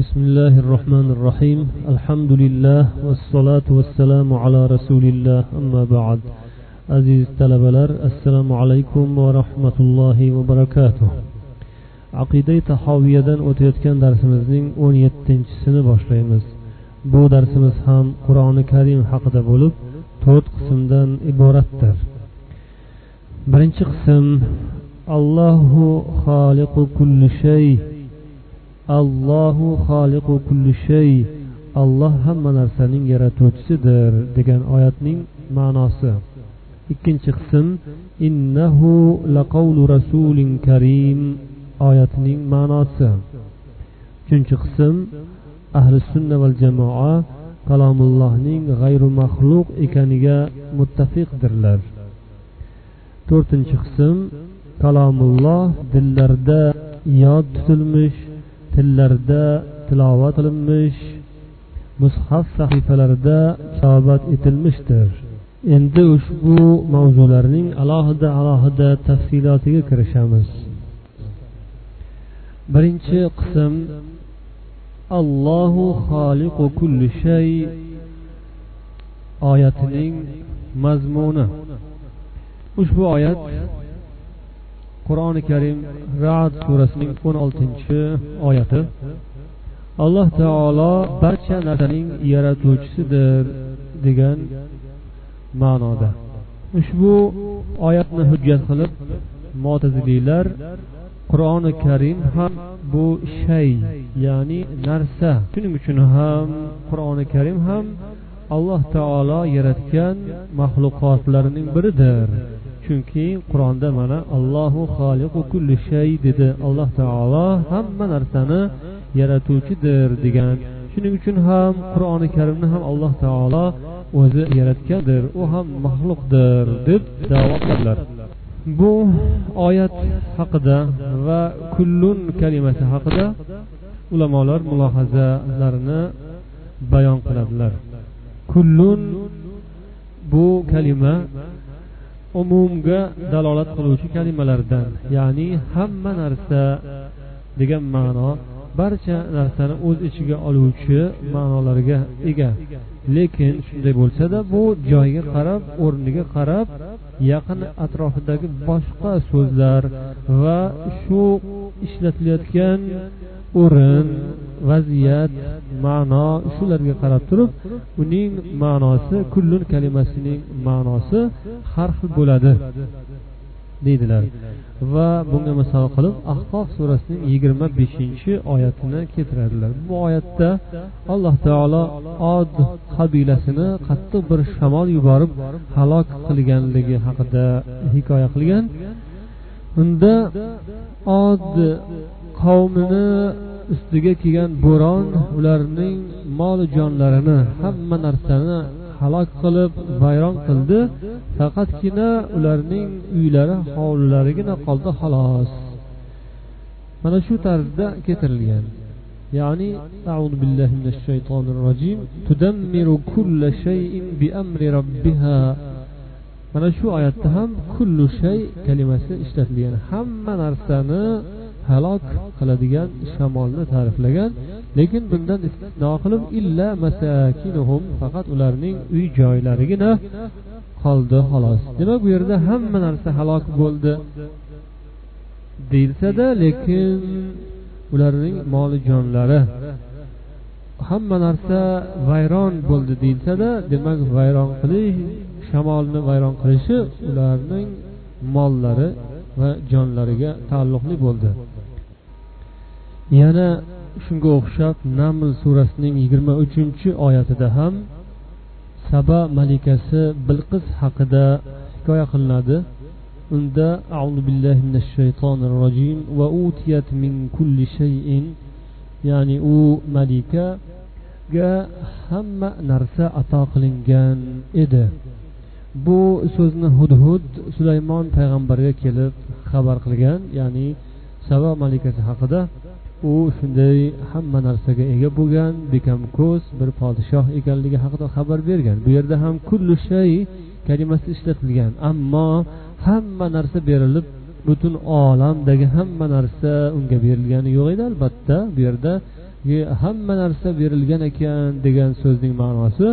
بسم الله الرحمن الرحيم الحمد لله والصلاة والسلام على رسول الله أما بعد aziz talabalar assalomu alaykum va rahmatullohi va barakatuh aqida tahoviyadan o'tayotgan darsimizning o'n yettinchisini boshlaymiz bu darsimiz ham qur'oni karim haqida bo'lib to'rt qismdan iboratdir birinchi qism allohu xoliqu kulli shay allohu xoliqu kulli shay. Alloh hamma narsaning yaratuvchisidir degan oyatning ma'nosi. Ikkinchi qism innahu laqavlu rasulin karim oyatining ma'nosi. Uchinchi qism ahli sunna val jamoa kalomullohning g'ayru maxluq ekaniga muttafiqdirlar. To'rtinchi qism kalomulloh dillarda yod tutilmish tillarda tilovat qilinmish mushaf sahifalarida kitobat etilmishdir. Endi ushbu mavzularning alohida alohida tafsilotiga kirishamiz. Birinchi qism allohu xoliqu kulli shay oyatining mazmuni. Ushbu oyat qur'oni karim rad surasining o'n oltinchi oyati. Alloh taolo barcha narsaning yaratuvchisidir degan ma'noda. Ushbu oyatni hujjat qilib mo'taziliylar qur'oni karim ham bu shay ya'ni narsa. Shuning uchun ham qur'oni karim ham alloh taolo yaratgan maxluqotlarining biridir. Chunki qur'onda mana allohu xoliqu kulli shay dedi. Alloh taolo hamma narsani yaratuvchidir degan. Shuning uchun ham qur'oni karimni ham alloh taolo o'zi yaratgandir. U ham maxluqdir deb davo qiladilar bu oyat haqida va kullun kalimasi haqida ulamolar mulohazalarini bayon qiladilar. Kullun bu kalima umumga dalolat qiluvchi kalimalardan ya'ni hamma narsa degan ma'no barcha narsani o'z ichiga oluvchi ma'nolarga ega. Lekin shunday bo'lsada bu joyga qarab o'rniga qarab yaqin atrofidagi boshqa so'zlar va shu ishlatilayotgan o'rin vaziyat ma'no shularga qarab turib uning ma'nosi kullun kalimasining ma'nosi har xil bo'ladi deydilar. Va bunga misol qilib ahqof surasining yigirma beshinchi oyatini keltiradilar. Bu oyatda alloh taolo od qabilasini qattiq bir shamol yuborib halok qilganligi haqida hikoya qilgan. Unda od qavmini ustiga kelgan bo'ron ularning mol jonlarini hamma narsani halok qilib vayron qildi faqatgina ularning uylari hovlilarigina qoldi xolos mana shu tarzda keltirilgan ya'ni أعوذ بالله من الشيطان الرجيم تدمر كل شيء بأمر ربها mana shu oyatda ham kullu shay kalimasi ishlatilgan hamma narsani halok qiladigan shamolni ta'riflagan lekin bundan istisno qilib illa masakinuhum faqat ularning uy joylarigina qoldi xolos. Demak bu yerda hamma narsa halok bo'ldi deyilsada lekin ularning moli jonlari hamma narsa vayron bo'ldi deyilsada demak vayron qilish shamolni vayron qilishi ularning mollari va jonlariga taalluqli bo'ldi. Yana shunga o'xshab naml surasining yigirma uchinchi oyatida ham saba malikasi bilqis haqida hikoya qilinadi. Unda audu billahi minash shaytonir rojim va utiyat min kulli shay'in ya'ni u malikaga hamma narsa ato qilingan edi. Bu so'zni hudhud sulaymon payg'ambarga kelib xabar qilgan ya'ni saba malikasi haqida u shunday hamma narsaga ega bo'lgan bekam ko'z bir podshoh ekanligi haqida xabar bergan. Bu yerda ham kullu shay kalimasi ishlatilgan. Ammo hamma narsa berilib butun olamdagi hamma narsa unga berilgani yo'q edi albatta. Bu yerda e, hamma narsa berilgan ekan degan so'zning ma'nosi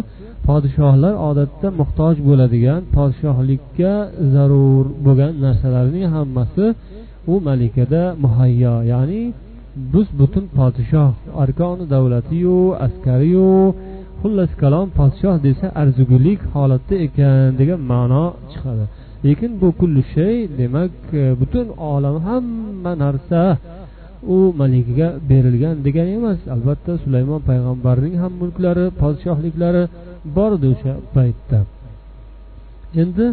podshohlar odatda muhtoj bo'ladigan podshohlikka zarur bo'lgan narsalarning hammasi u malikada muhayyo ya'ni bus butun podshoh arkoni davlatiyu askariyu xullas kalom podshoh desa arzigulik holatda ekan degan ma'no chiqadi. Lekin bu kulli shay demak e, butun olam hamma narsa u malikiga berilgan degani emas. Albatta sulaymon payg'ambarning ham mulklari podshohliklari bor edi o'sha paytda. Endi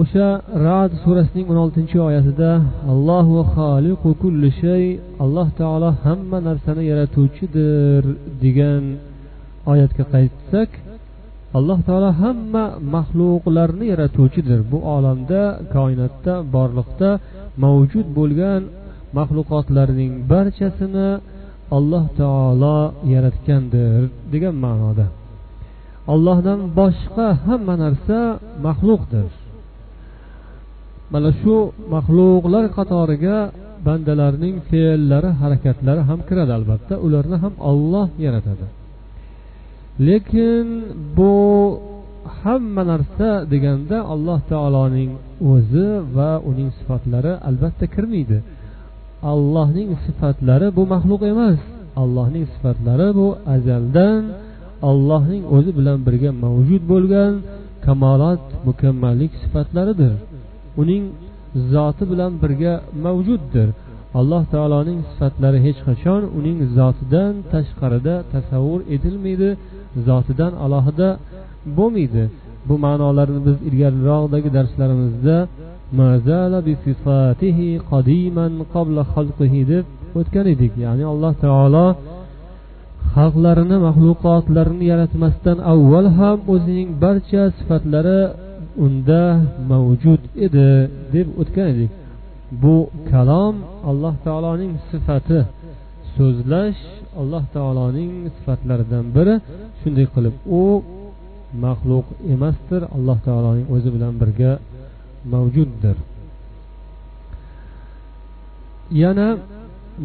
o'sha rad surasining o'n oltinchi oyatida allohu xoliqu kulli shay alloh taolo hamma narsani yaratuvchidir degan oyatga qaytsak alloh taolo hamma maxluqlarni yaratuvchidir. Bu olamda koinotda borliqda mavjud bo'lgan maxluqotlarning barchasini alloh taolo yaratgandir degan ma'noda. Allohdan boshqa hamma narsa maxluqdir. Mana shu maxluqlar qatoriga bandalarning fe'llari harakatlari ham kiradi albatta. Ularni ham olloh yaratadi. Lekin bu hamma narsa deganda alloh taoloning o'zi va uning sifatlari albatta kirmaydi. Allohning sifatlari bu maxluq emas. Allohning sifatlari bu azaldan allohning o'zi bilan birga mavjud bo'lgan kamolot mukammallik sifatlaridir. Uning zoti bilan birga mavjuddir. Alloh taoloning sifatlari hech qachon uning zotidan tashqarida tasavvur etilmaydi zotidan alohida bo'lmaydi. Bu ma'nolarni biz ilgariroqdagi darslarimizda deb o'tgan edik. Ya'ni alloh taolo xalqlarini maxluqotlarini yaratmasdan avval ham o'zining barcha sifatlari unda mavjud edi deb o'tgan edik. Bu kalom alloh taoloning sifati. So'zlash alloh taoloning sifatlaridan biri. Shunday qilib u maxluq emasdir. Alloh taoloning o'zi bilan birga mavjuddir. Yana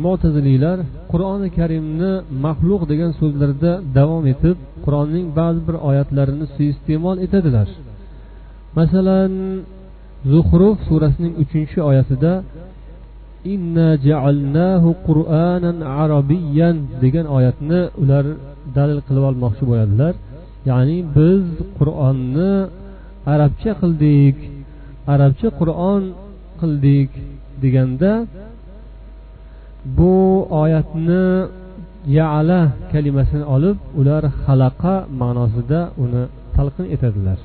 mo'taziliylar qur'oni karimni maxluq degan so'zlarda davom etib qur'onning ba'zi bir oyatlarini suiiste'mol etadilar. Masalan zuhruf surasining uchinchi oyatida inna ja'alnahu qur'anan arabiyyan degan oyatni ular dalil qilib olmoqchi bo'ladilar. Ya'ni biz qur'onni arabcha qildik arabcha qur'on qildik deganda bu oyatni yaala kalimasini olib ular xalaqa ma'nosida uni talqin etadilar.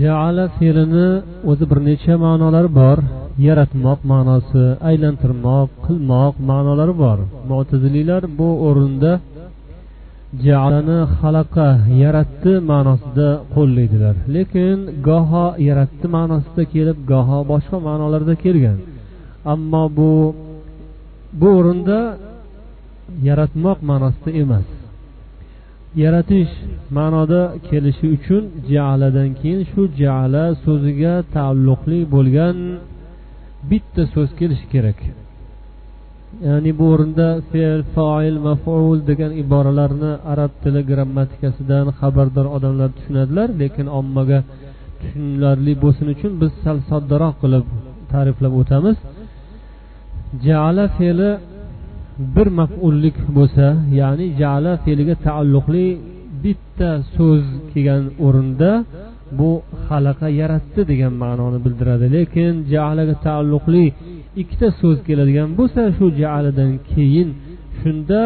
Jaala fe'lini o'zi bir necha ma'nolari bor. Yaratmoq ma'nosi aylantirmoq qilmoq ma'nolari bor. Mo'taziliylar bu o'rinda jalani xalaqa yaratdi ma'nosida qo'llaydilar. Lekin goho yaratdi ma'nosida kelib goho boshqa ma'nolarda kelgan. Ammo bu bu o'rinda yaratmoq ma'nosida emas. Yaratish ma'noda kelishi uchun jaaladan keyin shu jaala so'ziga taalluqli bo'lgan bitta so'z kelishi kerak. Ya'ni bu o'rinda fe'l foil maful degan iboralarni arab tili grammatikasidan xabardor odamlar tushunadilar lekin ommaga tushunarli bo'lsin uchun biz sal soddaroq qilib ta'riflab o'tamiz. Jala fe'li bir mafullik bo'lsa ya'ni jala fe'liga taalluqli bitta so'z kelgan o'rinda bu xalaqa yaratdi degan ma'noni bildiradi. Lekin jalaga taalluqli ikkita so'z keladigan bo'lsa shu jaaladan keyin shunda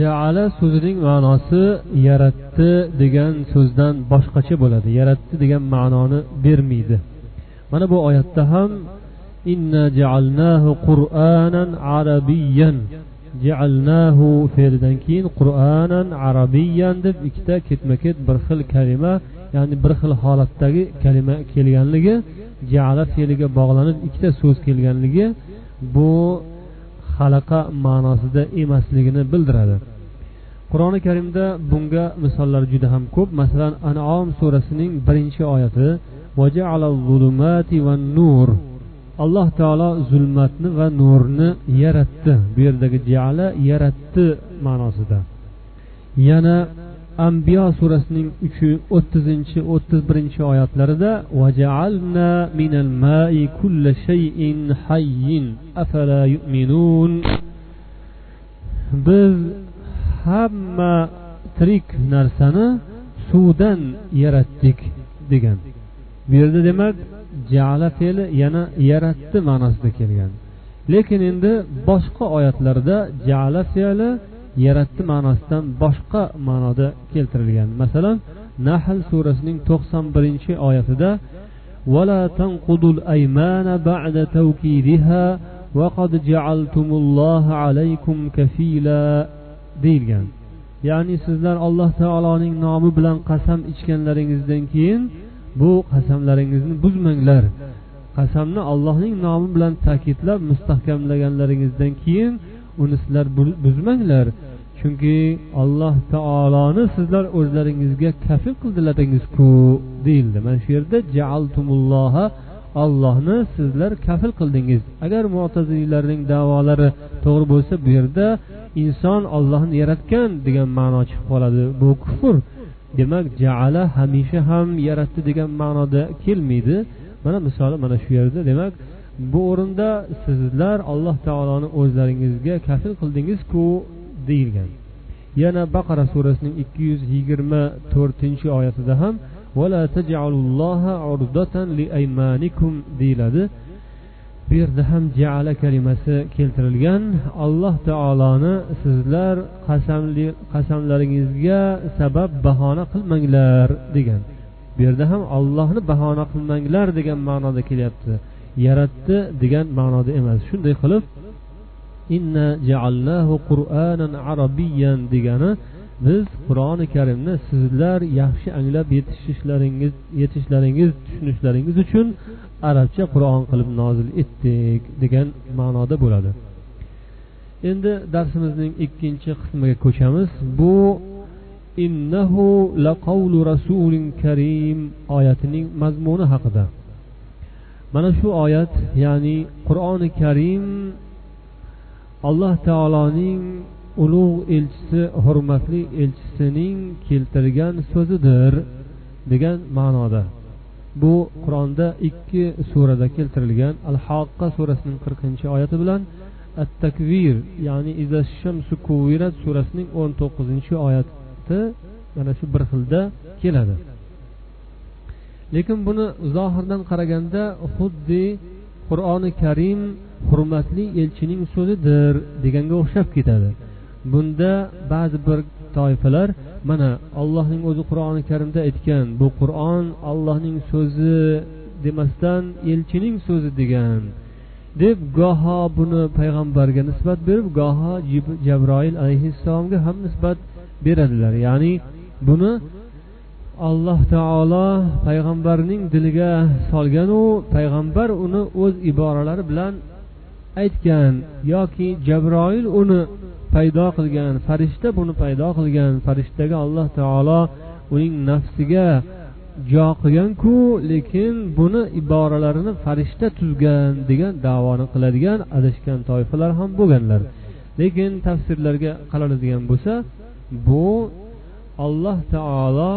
jaala so'zining ma'nosi yaratdi degan so'zdan boshqacha bo'ladi. Yaratdi degan ma'noni bermaydi. Mana bu oyatda ham inna jaalnahu qur'anan arabiyyan. Jaalnahu fe'lidan keyin qur'anan arabiyyan deb ikkita ketma ket bir xil kalima ya'ni bir xil holatdagi kalima kelganligi jala fe'liga bog'lanib ikkita so'z kelganligi bu xalaqa ma'nosida emasligini bildiradi. Qur'oni karimda bunga misollar juda ham ko'p. Masalan anom surasining birinchi oyati nur alloh taolo zulmatni va nurni yaratdi. Bu yerdagi jala yaratdi ma'nosida. Yana ambiyo surasining uch o'ttizinchi o'ttiz birinchi oyatlarida biz hamma tirik narsani suvdan yaratdik degan. Bu yerda demak jala fe'li yana yaratdi ma'nosida kelgan lekin endi boshqa oyatlarda jala fe'li yaratdi ma'nosidan boshqa ma'noda keltirilgan masalan nahl surasining to'qson birinchi oyatida ولا تنقضوا الأيمان بعد توكيدها وقد جعلتم الله عليكم كفيلا deyilgan ya'ni sizlar alloh taoloning nomi bilan qasam ichganlaringizdan keyin bu qasamlaringizni buzmanglar. Qasamni allohning nomi bilan ta'kidlab mustahkamlaganlaringizdan keyin uni sizlar buzmanglar. Chunki alloh taoloni sizlar o'zlaringizga kafil qildilaringizku deyildi. Mana shu yerda jaaltumulloha allohni sizlar kafil qildingiz. Agar mo'tazillarning davolari to'g'ri bo'lsa bu yerda inson ollohni yaratgan degan ma'no chiqib qoladi. Bu kufr. Demak jaala hamisha ham yaratdi degan ma'noda kelmaydi. Mana misoli mana shu yerda. Demak bu o'rinda sizlar alloh taoloni o'zlaringizga kafil qildingizku deyilgan. Yana baqara surasining ikki yuz yigirma to'rtinchi oyatida ham deyiladi. Bu yerda ham jaala kalimasi keltirilgan. Alloh taoloni sizlar qasamli qasamlaringizga sabab bahona qilmanglar degan. Bu yerda ham ollohni bahona qilmanglar degan ma'noda kelyapti. Yaratdi degan ma'noda emas. Shunday qilib inna jaallahu qur'anan arabiyyan degani biz qur'oni karimni sizlar yaxshi anglab yetishishlaringiz yetishlaringiz tushunishlaringiz uchun arabcha qur'on qilib nozil etdik degan ma'noda bo'ladi. Endi darsimizning ikkinchi qismiga ko'chamiz. Bu innahu laqavlu rasulin karim oyatining mazmuni haqida. Mana shu oyat ya'ni qur'oni karim alloh taoloning ulug' elchisi hurmatli elchisining keltirgan so'zidir degan ma'noda. Bu qur'onda ikki surada keltirilgan al haqqa surasining qirqinchi oyati bilan at takvir ya'ni shamsu kuvirat surasining o'n to'qqizinchi oyati mana shu bir xilda keladi. Lekin buni zohirdan qaraganda xuddi qur'oni karim hurmatli elchining so'zidir deganga o'xshab ketadi. Bunda ba'zi bir toifalar mana allohning o'zi qur'oni karimda aytgan bu qur'on allohning so'zi demasdan elchining so'zi degan deb goho buni payg'ambarga nisbat berib goho jabroil alayhissalomga ham nisbat beradilar. Ya'ni buni alloh taolo payg'ambarning diliga solganu payg'ambar uni o'z iboralari bilan aytgan yoki jabroil uni paydo qilgan farishta buni paydo qilgan. Farishtaga alloh taolo uning nafsiga jo qilganku lekin buni iboralarini farishta tuzgan degan davoni qiladigan adashgan toifalar ham bo'lganlar. Lekin tafsirlarga qaraladigan bo'lsa bu alloh taolo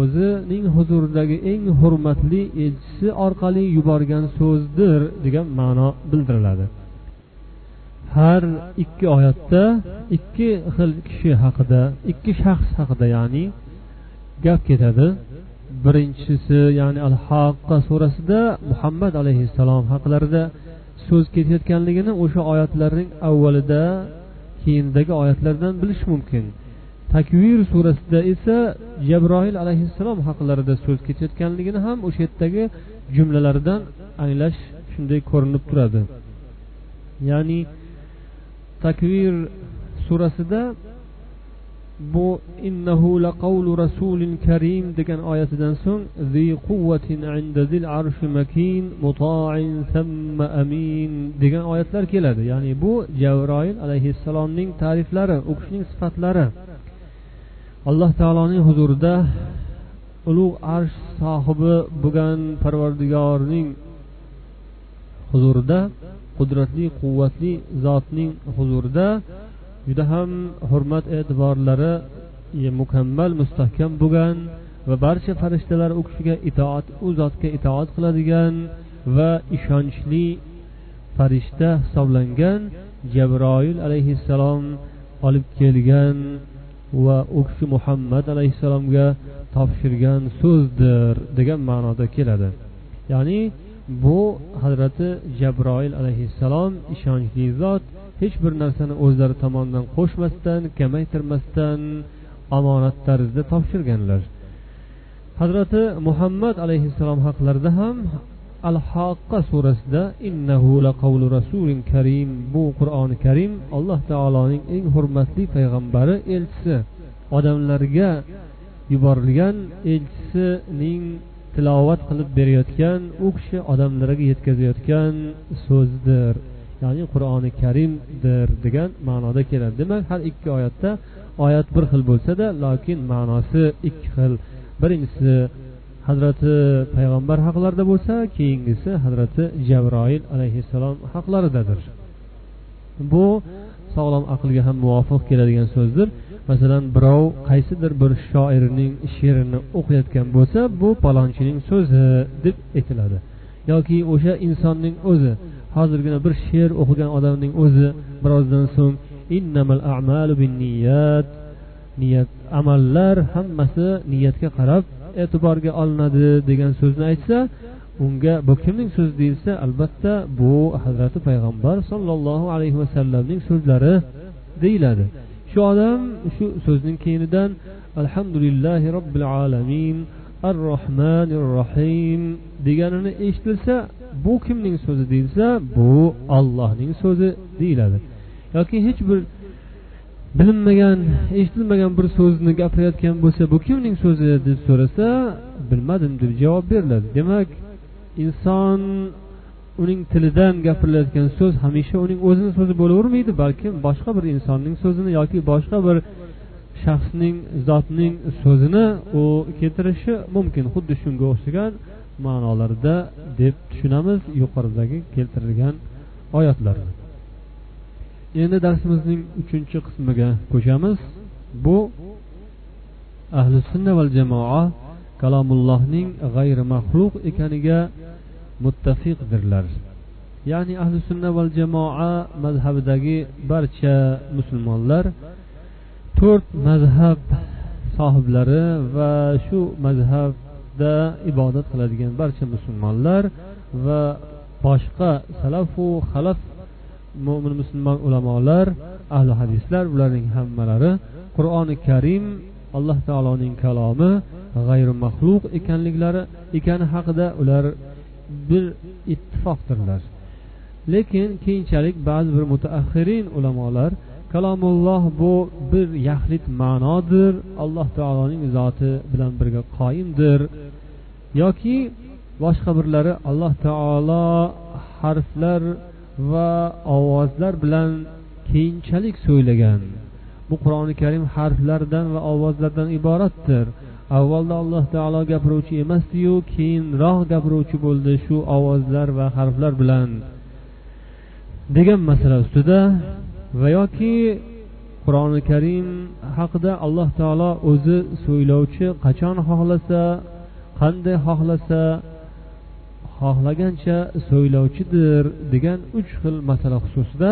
o'zining huzuridagi eng hurmatli elchisi orqali yuborgan so'zdir degan ma'no bildiriladi. Har ikki oyatda ikki xil kishi haqida ikki shaxs haqida ya'ni gap ketadi. Birinchisi ya'ni al haqqa surasida muhammad alayhissalom haqlarida so'z ketayotganligini o'sha oyatlarning avvalida keyindagi oyatlardan bilish mumkin. Takvir surasida esa jabroil alayhissalom haqlarida so'z ketayotganligini ham o'sha yerdagi jumlalardan anglash shunday ko'rinib turadi. Ya'ni takvir surasida bu innahu laqawlu rasulin karim degan oyatidan so'ng zi quvvatin inda zil arshi makin muta'in samma amin degan oyatlar keladi. Ya'ni bu javroil alayhissalomning ta'riflari u kishining sifatlari. Alloh taoloning huzurida ulug' arsh sohibi bo'lgan parvardigorning huzurida qudratli quvvatli zotning huzurida juda ham hurmat e'tiborlari e, mukammal mustahkam bo'lgan va barcha farishtalar u kishiga itoat u zotga itoat qiladigan va ishonchli farishta hisoblangan jabroil alayhissalom olib kelgan va u kishi muhammad alayhissalomga topshirgan so'zdir degan ma'noda keladi. Ya'ni bu hazrati jabroil alayhissalom ishonchli zot hech bir narsani o'zlari tomonidan qo'shmasdan kamaytirmasdan omonat tarzda topshirganlar. Hazrati muhammad alayhissalom haqlarida ham al haqqa surasida innahu laqavlu rasulin karim bu qur'oni karim alloh taoloning eng hurmatli payg'ambari elchisi odamlarga yuborilgan elchisining tilovat qilib berayotgan u kishi odamlarga yetkazayotgan so'zdir. Ya'ni qur'oni karimdir degan ma'noda keladi. Demak har ikki oyatda oyat bir xil bo'lsada lokin ma'nosi ikki xil. Birinchisi hazrati payg'ambar haqlarida bo'lsa keyingisi hazrati jabroil alayhissalom haqlaridadir. Bu sog'lom aqlga ham muvofiq keladigan so'zdir. Masalan birov qaysidir bir shoirning she'rini o'qiyotgan bo'lsa bu palonchining so'zi deb aytiladi. Yoki o'sha insonning o'zi hozirgina bir she'r o'qigan odamning o'zi birozdan so'ng innamal a'malu binniyat. Niyat amallar hammasi niyatga qarab e'tiborga olinadi degan so'zni aytsa unga bu kimning so'zi deyilsa albatta bu hazrati payg'ambar sollallohu alayhi vasallamning so'zlari deyiladi. Shu odam shu so'zning keyinidan alhamdulillahi robbil alamin ar rohmanir rohim deganini eshitilsa bu kimning so'zi deyilsa bu ollohning so'zi deyiladi. Yoki hech bir bilinmagan eshitilmagan bir so'zni gapirayotgan bo'lsa bu kimning so'zi deb so'rasa bilmadim deb javob beriladi. Demak inson uning tilidan gapirilayotgan so'z hamisha uning o'zini so'zi bo'lavermaydi balkim boshqa bir insonning so'zini yoki boshqa bir shaxsning zotning so'zini u keltirishi mumkin. Xuddi shunga o'xshagan ma'nolarda deb tushunamiz yuqoridagi keltirilgan oyatlarni. Endi darsimizning uchinchi qismiga ko'chamiz. Bu ahli sunna val jamoa kalomullohning g'ayri maxluq ekaniga muttafiqdirlar ya'ni ahli sunna val jamoa mazhabidagi barcha musulmonlar to'rt mazhab sohiblari va shu mazhabda ibodat qiladigan barcha musulmonlar va boshqa salafu xalaf mo'min musulmon ulamolar ahli hadislar ularning hammalari qur'oni karim alloh taoloning kalomi g'ayri maxluq ekanliklari ekani haqida ular bir ittifoqdirlar. Lekin keyinchalik ba'zi bir mutaaxirin ulamolar kalomulloh bu bir yaxlit ma'nodir alloh taoloning zoti bilan birga qoyimdir. Yoki boshqa birlari alloh taolo harflar va ovozlar bilan keyinchalik so'ylagan. Bu qur'oni karim harflardan va ovozlardan iboratdir. Avvalda alloh taolo gapiruvchi emasdiyu keyinroq gapiruvchi bo'ldi shu ovozlar va harflar bilan. Degan masala ustida va yoki qur'oni karim haqida alloh taolo o'zi so'ylovchi qachon xohlasa qanday xohlasa xohlagancha so'ylovchidir degan uch xil masala xususida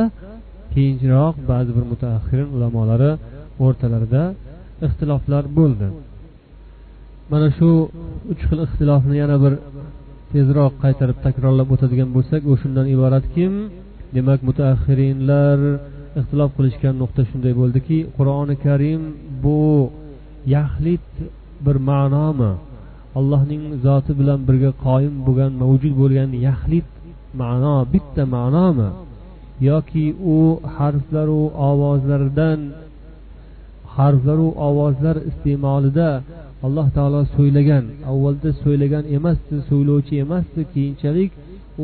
keyinroq ba'zi bir mutaaxirin ulamolari o'rtalarida ixtiloflar bo'ldi. Mana shu uch xil ixtilofni yana bir tezroq qaytarib takrorlab o'tadigan bo'lsak u shundan iboratkim demak mutaaxirinlar ixtilof qilishgan nuqta shunday bo'ldiki qur'oni karim bu yaxlit bir ma'nomi? Allohning zoti bilan birga qoyim bo'lgan mavjud bo'lgan yaxlit ma'no bitta ma'nomi? Yoki u harflaru ovozlardan harflaru ovozlar iste'molida alloh taolo so'ylagan avvalda so'ylagan emasdi so'ylovchi emasdi keyinchalik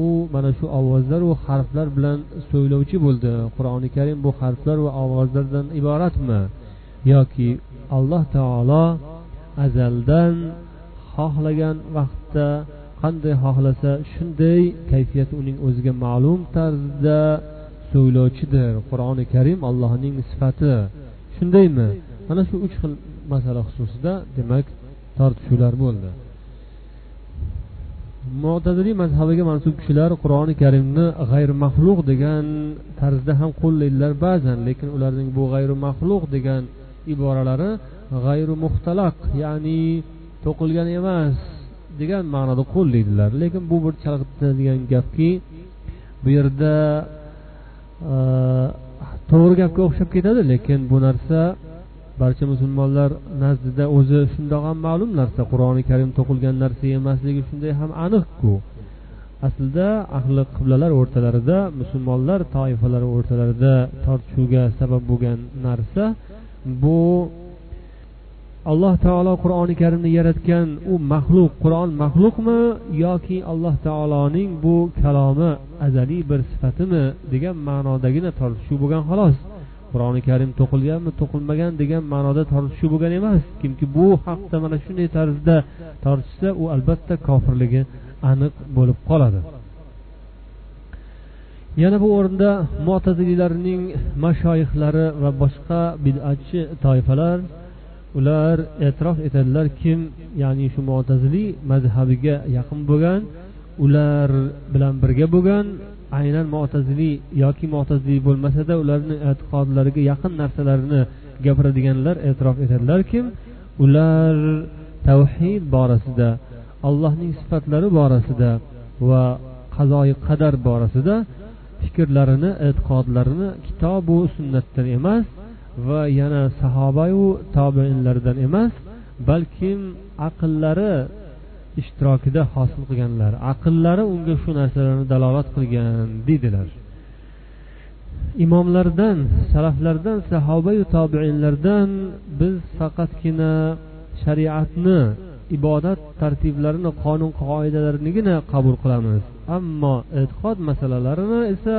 u mana shu ovozlaru harflar bilan so'ylovchi bo'ldi. Qur'oni karim bu harflar va ovozlardan iboratmi? Yoki alloh taolo azaldan xohlagan vaqtda qanday xohlasa shunday kayfiyat uning o'ziga ma'lum tarzda so'ylovchidir. Qur'oni karim allohning sifati. Shundaymi? Mana shu uch xil masala xususida demak tortishuvlar bo'ldi. Mo'taziliy mazhabiga mansub kishilar qur'oni karimni g'ayri maxluq degan tarzda ham qo'llaydilar ba'zan lekin ularning bu g'ayri maxluq degan iboralari g'ayri muxtalaq ya'ni to'qilgan emas degan ma'noda qo'llaydilar. Lekin bu bir chalg'itadigan gapki bu yerda e, to'g'ri gapga o'xshab ketadi lekin bu narsa barcha musulmonlar nazdida o'zi shundoq ham ma'lum narsa qur'oni karim to'qilgan narsa emasligi shunday ham aniqku. Aslida ahli qiblalar o'rtalarida musulmonlar toifalari o'rtalarida tortishuvga sabab bo'lgan narsa bu alloh taolo qur'oni karimni yaratgan u maxluq qur'on maxluqmi yoki alloh taoloning bu kalomi azaliy bir sifatimi degan ma'nodagina tortishuv bo'lgan xolos. Qur'oni karim to'qilganmi to'qilmagan degan ma'noda tortishuv bo'lgan emas. Kimki bu haqda mana shunday tarzda tortishsa u albatta kofirligi aniq bo'lib qoladi. Yana bu o'rinda mo'taziliylarning mashoyihlari va boshqa bid'atchi toifalar ular e'tirof etadilar kim ya'ni shu mo'taziliy mazhabiga yaqin bo'lgan ular bilan birga bo'lgan aynan mo'taziliy yoki mo'taziliy bo'lmasada ularni e'tiqodlariga yaqin narsalarni gapiradiganlar e'tirof etadilarki ular tavhid borasida allohning sifatlari borasida va qazoyi qadar borasida fikrlarini e'tiqodlarini kitobu sunnatdan emas va yana sahobayu tobeinlardan emas balkim aqllari ishtirokida hosil qilganlar. Aqllari unga shu narsalarni dalolat qilgan deydilar. Imomlardan salaflardan sahobayu tobeinlardan biz faqatgina shariatni ibodat tartiblarini qonun qoidalarinigina qabul qilamiz. Ammo e'tiqod masalalarini esa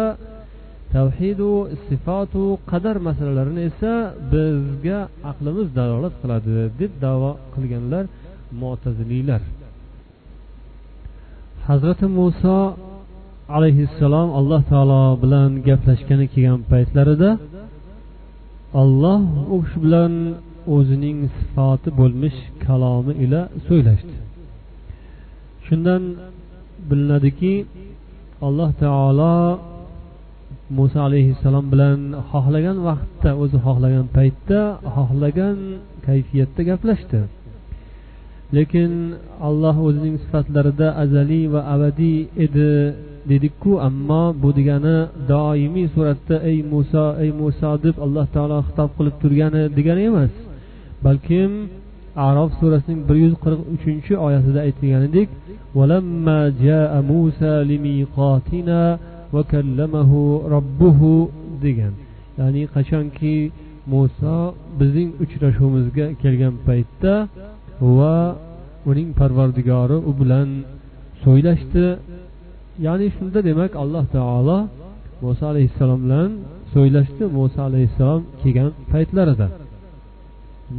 tavhidu sifatu qadar masalalarini esa bizga aqlimiz dalolat qiladi deb davo qilganlar mo'taziliylar hazrati muso alayhissalom alloh taolo bilan gaplashgani kelgan paytlarida olloh u kishi bilan o'zining sifati bo'lmish kalomi ila so'ylashdi. Shundan bilinadiki alloh taolo muso alayhissalom bilan xohlagan vaqtda o'zi xohlagan paytda xohlagan kayfiyatda gaplashdi. Lekin alloh o'zining sifatlarida azaliy va abadiy edi dedikku ammo bu degani doimiy suratda ey muso ey muso deb alloh taolo xitob qilib turgani degani emas. Balkim arof surasining bir yuz qirq uchinchi oyatida aytilganidek degan. Ya'ni qachonki muso bizning uchrashuvimizga kelgan paytda va uning parvardigori u bilan so'ylashdi. Ya'ni shunda demak alloh taolo muso alayhissalom bilan so'ylashdi. Muso alayhissalom kelgan paytlarida.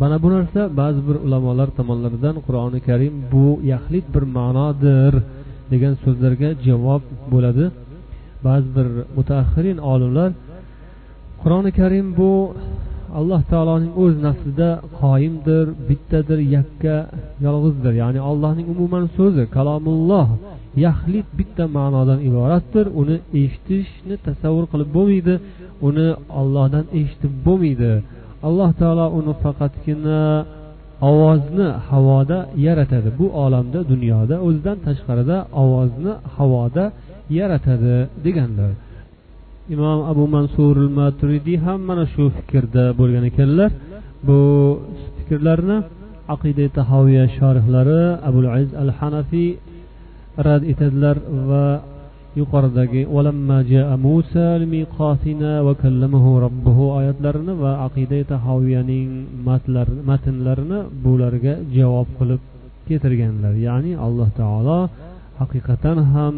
Mana bu narsa ba'zi bir ulamolar tomonlaridan qur'oni karim bu yaxlit bir ma'nodir degan so'zlarga javob bo'ladi. Ba'zi bir mutaaxirin olimlar qur'oni karim bu alloh taoloning o'z nafsida qoyimdir bittadir yakka yolg'izdir. Ya'ni allohning umuman so'zi kalomulloh yaxlit bitta ma'nodan iboratdir. Uni eshitishni tasavvur qilib bo'lmaydi uni ollohdan eshitib bo'lmaydi. Alloh taolo uni faqatgina ovozni havoda yaratadi. Bu olamda dunyoda o'zidan tashqarida ovozni havoda yaratadi deganlar. Imom abu mansur maturidiy ham mana shu fikrda bo'lgan ekanlar. Bu fikrlarni aqida tahoviya shorihlari abul aziz al hanafiy rad etadilar va yuqoridagi oyatlarini va aqida tahoviyaning matnlarini bularga javob qilib keltirganlar ya'ni alloh taolo haqiqatan ham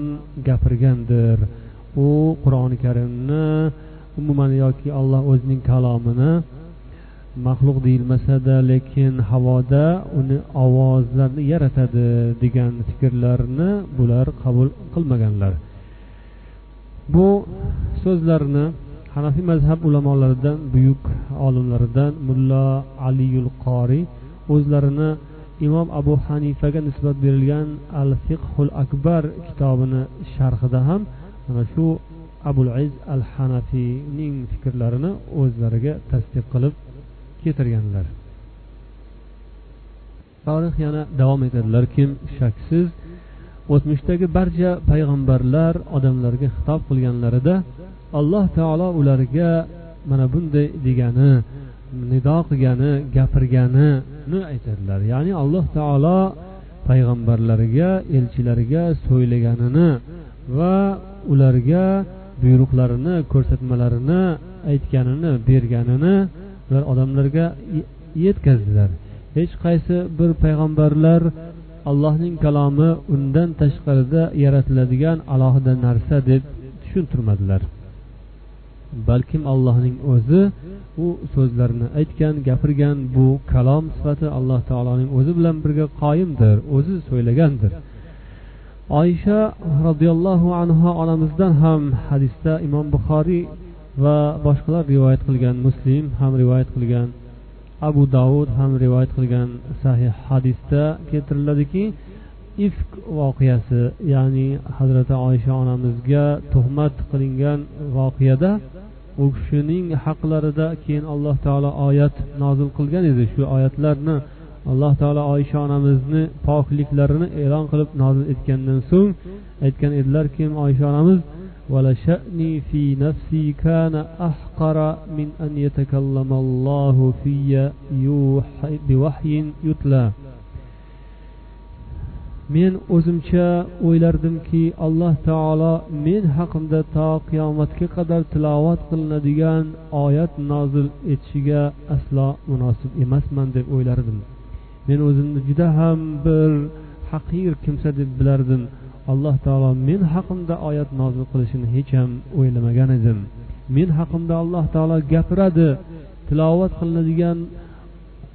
gapirgandir. U qur'oni karimni umuman yoki alloh o'zining kalomini maxluq deyilmasada lekin havoda uni ovozlarni yaratadi degan fikrlarni bular qabul qilmaganlar. Bu so'zlarni hanafiy mazhab ulamolaridan buyuk olimlaridan mullo aliyul qoriy o'zlarini imom abu hanifaga nisbat berilgan al fiqhul akbar kitobini sharhida ham mana shu abul iz al hanafiyning fikrlarini o'zlariga tasdiq qilib keltirganlar. Tarix yana davom etadilar. Kim shaksiz o'tmishdagi barcha payg'ambarlar odamlarga xitob qilganlarida alloh taolo ularga mana bunday degani nido qilgani gapirganini aytadilar. Ya'ni alloh taolo payg'ambarlarga elchilarga so'ylaganini va ularga buyruqlarini ko'rsatmalarini aytganini berganini ular odamlarga yetkazdilar. Hech qaysi bir payg'ambarlar allohning kalomi undan tashqarida yaratiladigan alohida narsa deb tushuntirmadilar. Balkim allohning o'zi u so'zlarni aytgan gapirgan bu kalom sifati alloh taoloning o'zi bilan birga qoyimdir o'zi so'ylagandir. Oysha roziyallohu anhu onamizdan ham hadisda imom buxoriy va boshqalar rivoyat qilgan muslim ham rivoyat qilgan abu davud ham rivoyat qilgan sahih hadisda keltiriladiki ifk voqeasi ya'ni hazrati oysha onamizga tuhmat qilingan voqeada u kishining haqlarida keyin alloh taolo oyat nozil qilgan edi. Shu oyatlarni alloh taolo oysha onamizni pokliklarini e'lon qilib nozil etgandan so'ng aytgan edilarki oysha onamiz ولشأني في نفسي كان أحقر من أن يتكلم الله في بوحي يتلى men o'zimcha o'ylardimki alloh taolo men haqimda to qiyomatga qadar tilovat qilinadigan oyat nozil etishiga aslo munosib emasman deb o'ylardim Men o'zimni juda ham bir haqir kimsa deb bilardim. Alloh taolo men haqimda oyat nozil qilishini hech ham o'ylamagan edim. Men haqimda alloh taolo gapiradi tilovat qilinadigan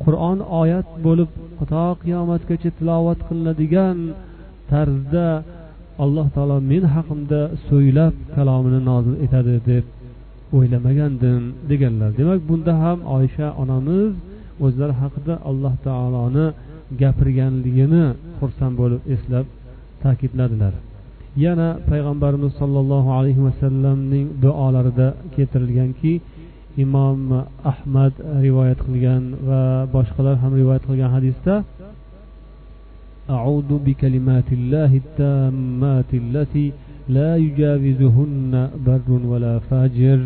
qur'on oyat bo'lib to qiyomatgacha tilovat qilinadigan tarzda alloh taolo men haqimda so'ylab kalomini nozil etadi deb o'ylamagandim deganlar. Demak bunda ham oysha onamiz o'zlari haqida alloh taoloni gapirganligini xursand bo'lib eslab ta'kidladilar yana payg'ambarimiz sollallohu alayhi vasallamning duolarida keltirilganki imom ahmad rivoyat qilgan va boshqalar ham rivoyat qilgan hadisda أعوذ بكلمات الله التامات التي لا يجاوزهن بر ولا فاجر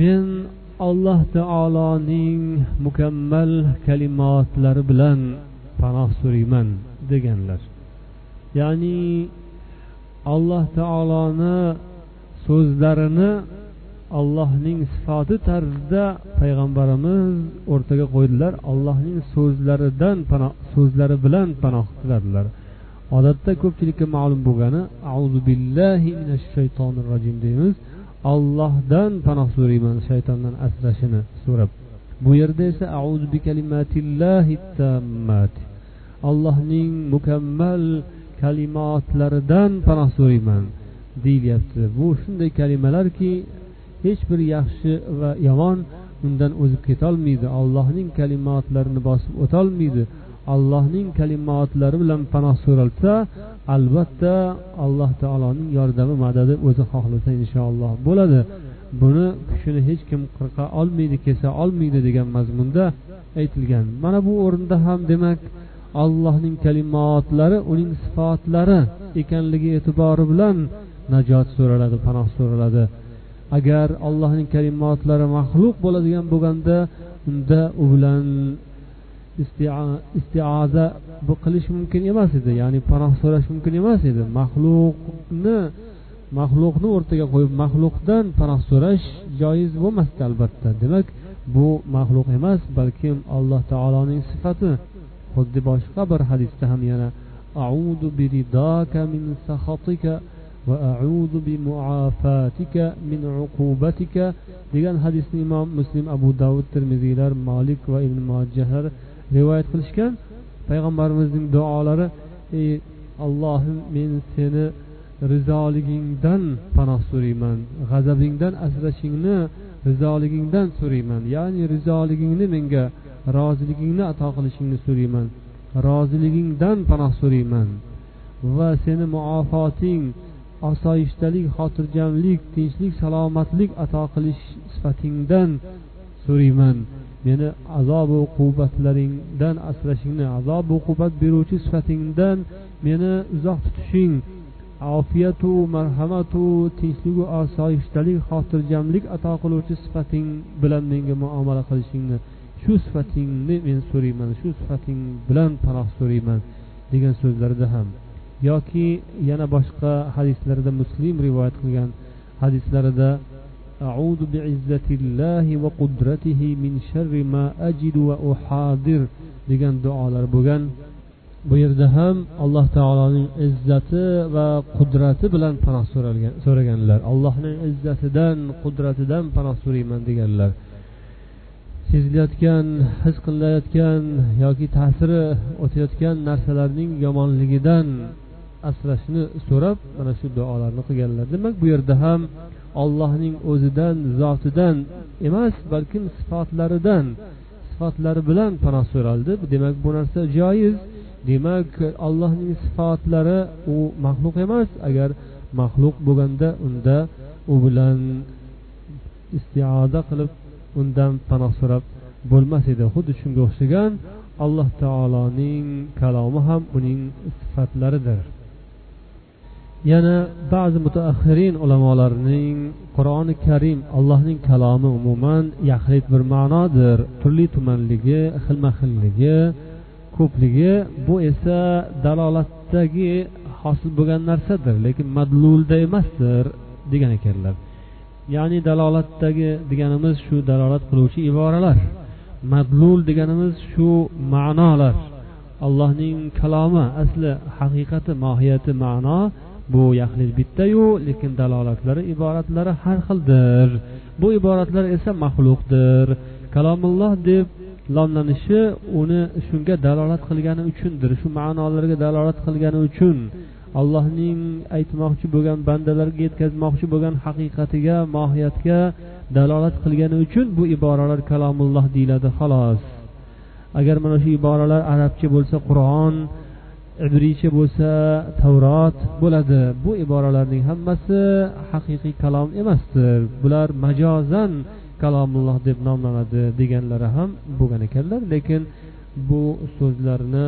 من alloh taoloning mukammal kalimotlari bilan panoh so'rayman deganlar. Ya'ni alloh taoloni so'zlarini allohning sifati tarzida payg'ambarimiz o'rtaga qo'ydilar. Allohning so'zlaridan panoh so'zlari bilan panoh tiladilar odatda ko'pchilikka ma'lum bo'lgani auzu billahi minash shaytonir rojim deymiz. Ollohdan panoh so'rayman shaytondan asrashini so'rab. Bu yerda esa auzu bi kalimatillahi tammat allohning mukammal kalimotlaridan panoh so'rayman deyilyapti bu shunday kalimalarki hech bir yaxshi va yomon undan o'zib ketolmaydi. Allohning kalimotlarini bosib o'tolmaydi. Allohning kalimotlari bilan panoh so'ralsa albatta alloh taoloning yordami madadi o'zi xohlasa inshaalloh bo'ladi. Buni kuchini hech kim qirqa olmaydi kesa olmaydi degan mazmunda aytilgan. Mana bu o'rinda ham demak allohning kalimotlari uning sifatlari ekanligi e'tibori bilan najot so'raladi panoh so'raladi. Agar allohning kalimotlari maxluq bo'ladigan bo'lganda unda u bilan istioza bu qilish mumkin emas edi ya'ni panoh so'rash mumkin emas edi maxluqni maxluqni o'rtaga qo'yib maxluqdan panoh so'rash joiz bo'lmasdi albatta demak bu maxluq emas balkim alloh taoloning sifati xuddi boshqa bir hadisda ham yana audu biridaka min sahatika وأعوذ بمعافاتك من عقوبتك degan hadisni imom muslim abu davud termiziylar molik va ibn mojahlar rivoyat qilishgan. Payg'ambarimizning duolari ey allohim men seni rizoligingdan panoh so'rayman g'azabingdan asrashingni rizoligingdan so'rayman ya'ni rizoligingni menga roziligingni ato qilishingni so'rayman roziligingdan panoh so'rayman va seni muofoting osoyishtalik xotirjamlik tinchlik salomatlik ato qilish sifatingdan so'rayman. Meni azobu uqubatlaringdan asrashingni azob uqubat beruvchi sifatingdan meni uzoq tutishing ofiyatu marhamatu tinchligu osoyishtalik xotirjamlik ato qiluvchi sifating bilan menga muomala qilishingni shu sifatingni men so'rayman shu sifating bilan panoh so'rayman degan so'zlarida ham. Yoki yana boshqa hadislarda muslim rivoyat qilgan hadislarida أعوذ بعزة الله وقدرته من شر ما أجد وأحاضر degan duolar bo'lgan bu yerda ham alloh taoloning izzati va qudrati bilan panoh so'raganlar allohning izzatidan qudratidan panoh so'rayman deganlar sezilayotgan his qilinayotgan yoki ta'siri o'tayotgan narsalarning yomonligidan asrashni so'rab mana shu duolarni qilganlar demak bu yerda ham ollohning o'zidan zotidan emas balkim sifatlaridan. Sifatlari bilan panoh so'raldi. Demak bu narsa joiz. Demak allohning sifatlari u maxluq emas. Agar maxluq bo'lganda unda u bilan istioda qilib undan panoh so'rab bo'lmas edi. Xuddi shunga o'xshagan alloh taoloning kalomi ham uning sifatlaridir. Yana ba'zi mutaaxirin ulamolarning qur'oni karim allohning kalomi umuman yaxlit bir ma'nodir. Turli tumanligi xilma xilligi ko'pligi bu esa dalolatdagi hosil bo'lgan narsadir lekin madlulda emasdir degan ekanlar. Ya'ni dalolatdagi deganimiz shu dalolat qiluvchi iboralar madlul deganimiz shu ma'nolar. Allohning kalomi asli haqiqati mohiyati ma'no bu yaxlit bittayu lekin dalolatlari iboratlari har xildir. Bu iboratlar esa maxluqdir. Kalomulloh deb lomlanishi uni shunga dalolat qilgani uchundir shu ma'nolarga dalolat qilgani uchun. Allohning aytmoqchi bo'lgan bandalarga yetkazmoqchi bo'lgan haqiqatiga mohiyatga dalolat qilgani uchun bu iboralar kalomulloh deyiladi xolos. Agar mana shu iboralar arabcha bo'lsa qur'on ibriycha bo'lsa tavrot bo'ladi. Bu iboralarning hammasi haqiqiy kalom emasdir. Bular majozan kalomulloh deb nomlanadi deganlari ham bo'lgan ekanlar lekin bu so'zlarni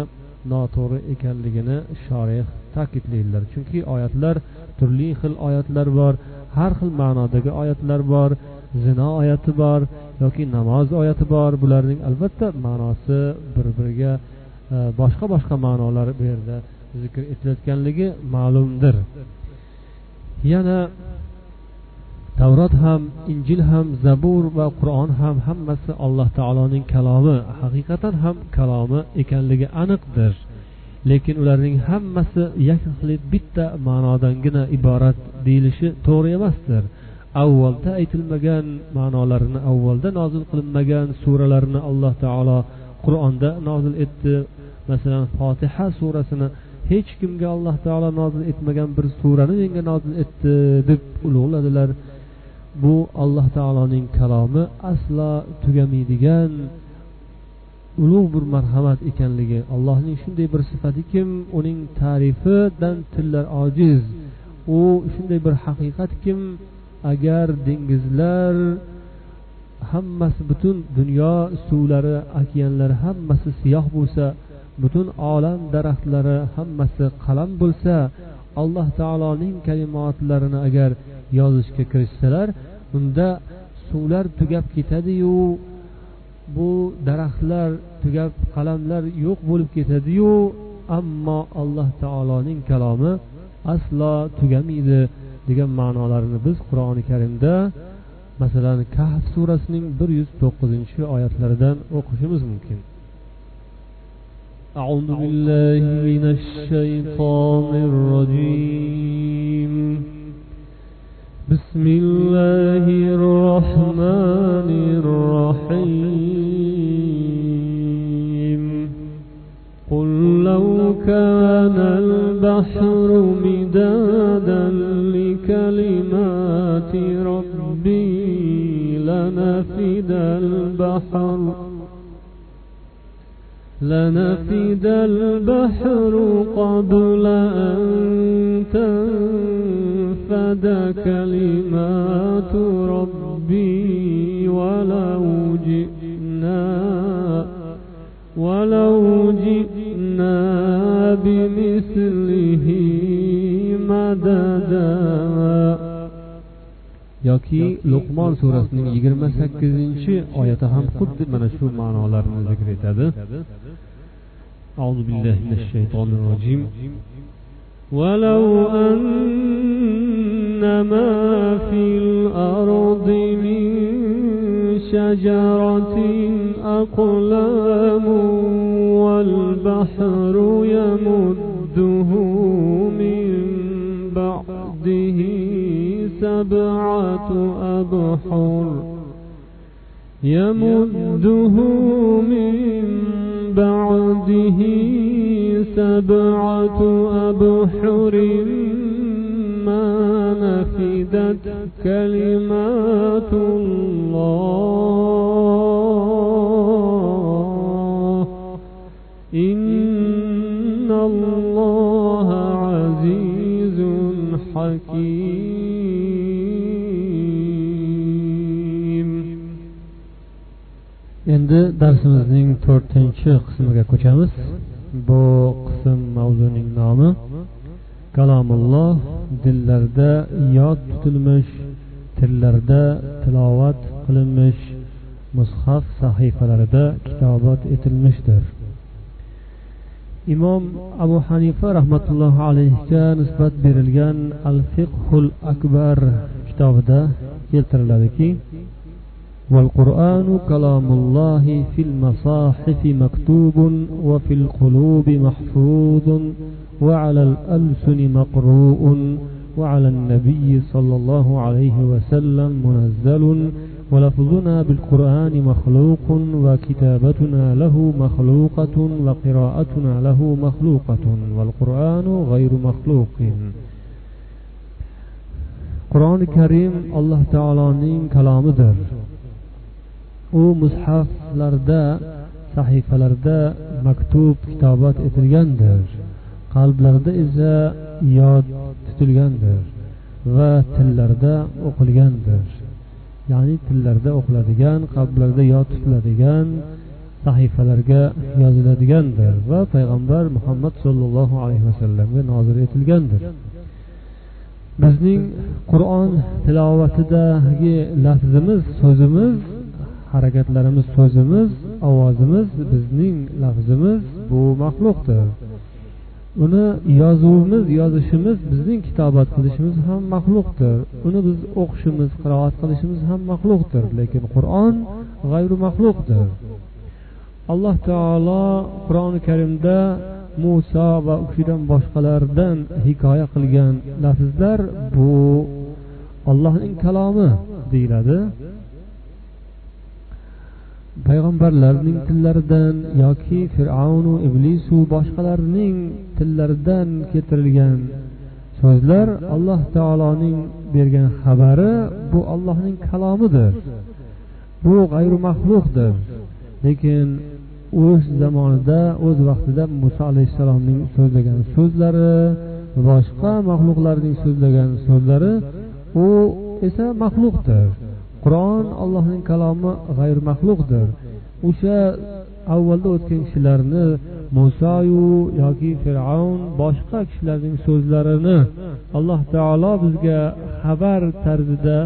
noto'g'ri ekanligini shorih ta'kidlaydilar. Chunki oyatlar turli xil oyatlar bor har xil ma'nodagi oyatlar bor zino oyati bor yoki namoz oyati bor. Bularning albatta ma'nosi bir biriga boshqa boshqa ma'nolar bu yerda zikr etilayotganligi ma'lumdir. Yana tavrot ham injil ham zabur va qur'on ham hammasi alloh taoloning kalomi haqiqatan ham kalomi ekanligi aniqdir. Lekin ularning hammasi yakxlit bitta ma'nodangina iborat deyilishi to'g'ri emasdir. Avvalda aytilmagan ma'nolarini avvalda nozil qilinmagan suralarni alloh taolo qur'onda nozil etdi masalan fotiha surasini hech kimga alloh taolo nozil etmagan bir surani menga nozil etdi deb ulug'ladilar. Bu alloh taoloning kalomi aslo tugamaydigan ulug' bir marhamat ekanligi. Allohning shunday bir sifatkim uning ta'rifidan tillar ojiz. U shunday bir haqiqatkim agar dengizlar hammasi butun dunyo suvlari okeanlari hammasi siyoh bo'lsa butun olam daraxtlari hammasi qalam bo'lsa alloh taoloning kalimotlarini agar yozishga kirishsalar unda suvlar tugab ketadiyu bu daraxtlar tugab qalamlar yo'q bo'lib ketadiyu ammo alloh taoloning kalomi aslo tugamaydi degan ma'nolarini biz qur'oni karimda masalan kahf surasining bir yuz to'qqizinchi oyatlaridan o'qishimiz mumkin. أعوذ بالله من الشيطان الرجيم. بسم الله الرحمن الرحيم. قل لو كان البحر مدادا لكلمات ربي لنفد البحر. لنفد البحر قبل أن تنفد كلمات ربي ولو جئنا ولو جئنا بمثله مددا. yoki luqmon surasining yigirma sakkizinchi oyati ham xuddi mana shu ma'nolarni zikr etadi أعوذ بالله من الشيطان الرجيم ولو أن ما في الأرض من شجرة أقلام والبحر يمده من بعده سبعة أبحر يمده من بعده سبعة أبحر ما نفدت كلمات الله. إن الله عزيز حكيم. Endi darsimizning to'rtinchi qismiga ko'chamiz. Bu qism mavzuning nomi kalomulloh dillarda yod tutilmish tillarda tilovat qilinmish mushaf sahifalarida kitobat etilmishdir. Imom abu hanifa rahmatullohi alayhiga nisbat berilgan al fiqhul akbar kitobida keltiriladiki والقرآن كلام الله في المصاحف مكتوب وفي القلوب محفوظ وعلى الألسن مقروء وعلى النبي صلى الله عليه وسلم منزل ولفظنا بالقرآن مخلوق وكتابتنا له مخلوقة وقراءتنا له مخلوقة والقرآن غير مخلوق. قرآن كريم الله تعالى كلامه u mushaflarda sahifalarda maktub kitobat etilgandir. Qalblarda esa yod tutilgandir va tillarda o'qilgandir. Ya'ni tillarda o'qiladigan qalblarda yod tutiladigan sahifalarga yoziladigandir va payg'ambar muhammad sollallohu alayhi vasallamga nozil etilgandir. Bizning qur'on tilovatidagi lafzimiz so'zimiz harakatlarimiz so'zimiz ovozimiz bizning lafzimiz bu maxluqdir. Uni yozuvimiz yozishimiz bizning kitobat qilishimiz ham maxluqdir. Uni biz o'qishimiz qiroat qilishimiz ham maxluqdir. Lekin qur'on g'ayru maxluqdir alloh taolo qur'oni karimda muso va u kishidan boshqalardan hikoya qilgan lafzlar bu. Ollohning kalomi deyiladi. Payg'ambarlarning tillaridan yoki fir'avnu iblisu boshqalarning tillaridan keltirilgan so'zlar alloh taoloning bergan xabari bu allohning kalomidir. Bu g'ayru maxluqdir lekin o'z zamonida o'z vaqtida muso alayhissalomning so'zlagan so'zlari boshqa maxluqlarning so'zlagan so'zlari u esa maxluqdir. Qur'on allohning kalomi g'ayr maxluqdir o'sha avvalda o'tgan kishilarni musoyu yoki fir'avn boshqa kishilarning so'zlarini alloh taolo bizga xabar tarzida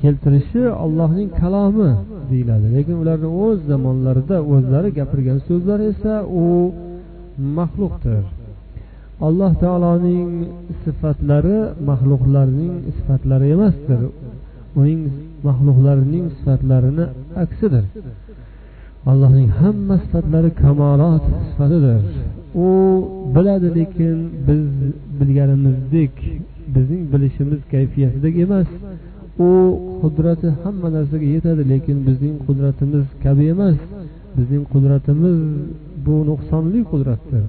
keltirishi allohning kalomi deyiladi. Lekin ularni o'z zamonlarida o'zlari gapirgan so'zlar esa u maxluqdir. Alloh taoloning sifatlari maxluqlarning sifatlari emasdir. Uning maxluqlarining sifatlarini aksidir. Allohning hamma sifatlari kamolot sifatidir. U biladi lekin biz bilganimizdek bizning bilishimiz kayfiyatidek emas. U qudrati hamma narsaga yetadi lekin bizning qudratimiz kabi emas. Bizning qudratimiz bu nuqsonli qudratdir.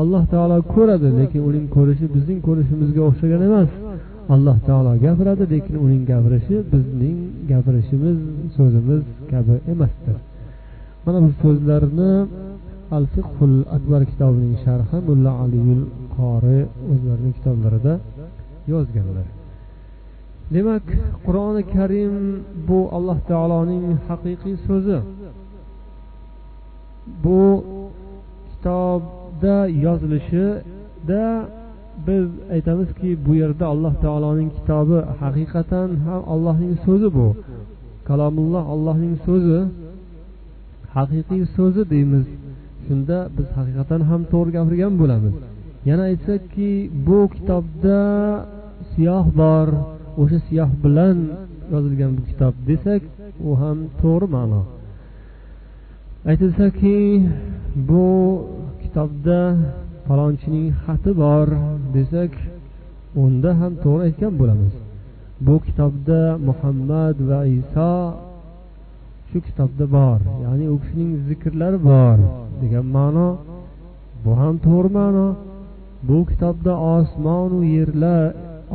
Alloh taolo ko'radi lekin uning ko'rishi bizning ko'rishimizga o'xshagan emas. Alloh taolo gapiradi lekin uning gapirishi bizning gapirishimiz so'zimiz kabi emasdir. Mana bu so'zlarni al fiqhul akbar kitobining sharhi mulla aliyul qori o'zlarining kitoblarida yozganlar. Demak qur'oni karim bu alloh taoloning haqiqiy so'zi. Bu kitobda yozilishida biz aytamizki bu yerda alloh taoloning kitobi haqiqatan ham allohning so'zi bu. Kalomulloh allohning so'zi haqiqiy so'zi deymiz. Shunda biz haqiqatan ham to'g'ri gapirgan bo'lamiz. Yana aytsakki bu kitobda siyoh bor o'sha siyoh bilan yozilgan bu kitob desak u ham to'g'ri ma'no. Aytilsaki bu kitobda falonchining xati bor desak unda ham to'g'ri aytgan bo'lamiz. Bu kitobda muhammad va iso shu kitobda bor ya'ni u kishining zikrlari bor degan ma'no bu ham to'g'ri ma'no. Bu kitobda osmonu yerlar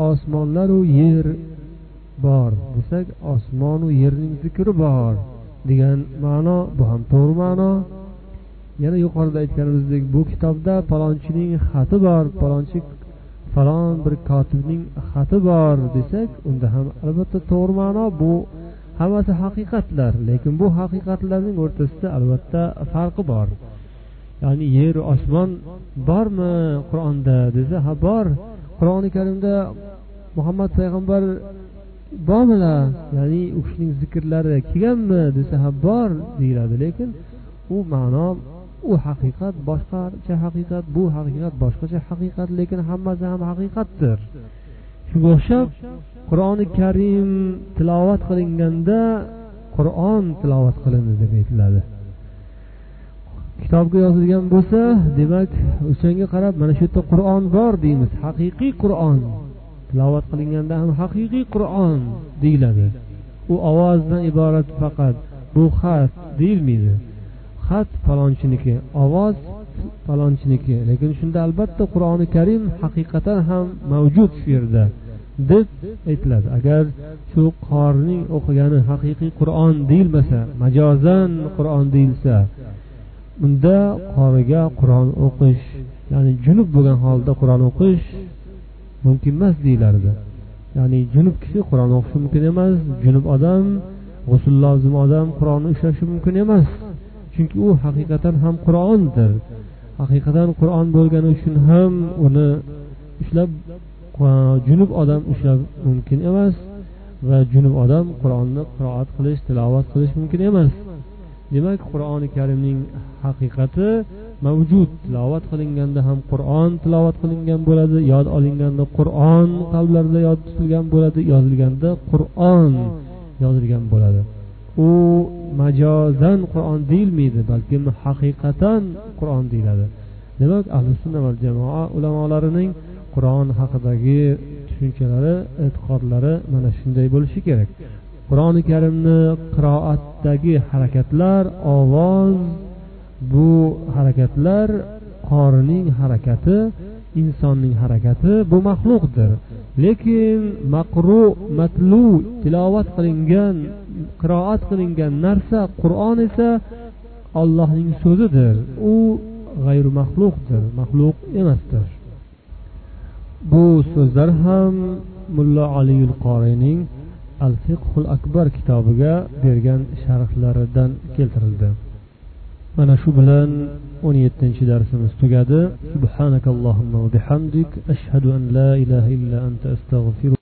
osmonlaru yer bor desak osmonu yerning zikri bor degan ma'no bu ham to'g'ri ma'no. Yana yuqorida aytganimizdek bu kitobda palonchining xati bor palonchi falon bir kotibning xati bor desak unda ham albatta to'g'ri ma'no. Bu hammasi haqiqatlar lekin bu haqiqatlarning o'rtasida albatta farqi bor. Ya'ni yer osmon bormi qur'onda desa ha bor. Qur'oni karimda muhammad payg'ambar bormilar ya'ni u kishining zikrlari kelganmi desa ha bor deyiladi. Lekin u ma'no u haqiqat boshqacha haqiqat bu haqiqat boshqacha haqiqat lekin hammasi ham haqiqatdir. Shunga o'xshab qur'oni karim tilovat qilinganda qur'on tilovat qilindi deb aytiladi. Kitobga yozilgan bo'lsa demak o'shanga qarab mana shu yerda qur'on bor deymiz. Haqiqiy qur'on. Tilovat qilinganda ham haqiqiy qur'on deyiladi. U ovozdan iborat faqat bu xat deyilmaydi. Xat falonchiniki ovoz falonchiniki lekin shunda albatta qur'oni karim haqiqatan ham mavjud shu yerda deb aytiladi. Agar shu qorning o'qigani haqiqiy qur'on deyilmasa majozan qur'on deyilsa unda qoriga qur'on o'qish ya'ni junub bo'lgan holda qur'on o'qish mumkin emas deyilardi. Ya'ni junub kishi qur'on o'qishi mumkin emas junub odam g'usul lozim odam qur'onni ushlashi mumkin emas. Chunki u haqiqatan ham qur'ondir. Haqiqatan qur'on bo'lgani uchun ham uni ushlab junub odam ushlab mumkin emas va junub odam qur'onni qiroat qilish tilovat qilish mumkin emas. Demak qur'oni karimning haqiqati mavjud. Tilovat qilinganda ham qur'on tilovat qilingan bo'ladi yod olinganda qur'on qalblarda yod tutilgan bo'ladi yozilganda qur'on yozilgan bo'ladi. U majozan qur'on deyilmaydi balki haqiqatan qur'on deyiladi. Demak ahli sunna va jamoa ulamolarining qur'on haqidagi tushunchalari e'tiqodlari mana shunday bo'lishi kerak. Qur'oni karimni qiroatdagi harakatlar ovoz bu harakatlar qorining harakati insonning harakati bu maxluqdir. Lekin maqru matlu tilovat qilingan qiroat qilingan narsa qur'on esa ollohning so'zidir. U g'ayru maxluqdir maxluq emasdir. Bu so'zlar ham mullo aliyul qoriyning al fiqhul akbar kitobiga bergan sharhlaridan keltirildi. Mana shu bilan o'n yettinchi darsimiz tugadi subhanakallohumma va bihamdik ashhadu an la ilaha illa anta astag'firuka